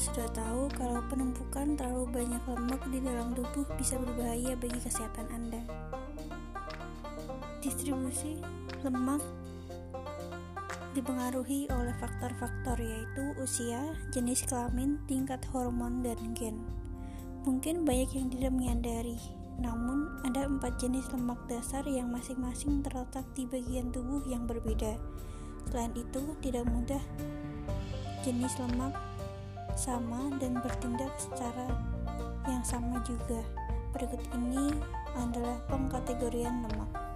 sudah tahu kalau penumpukan terlalu banyak lemak di dalam tubuh bisa berbahaya bagi kesehatan Anda. Distribusi lemak dipengaruhi oleh faktor-faktor yaitu usia, jenis kelamin, tingkat hormon, dan gen. Mungkin banyak yang tidak menyadari, namun ada empat jenis lemak dasar yang masing-masing terletak di bagian tubuh yang berbeda. Selain itu, tidak mudah jenis lemak sama dan bertindak secara yang sama juga. Berikut ini adalah pengkategorian lemak.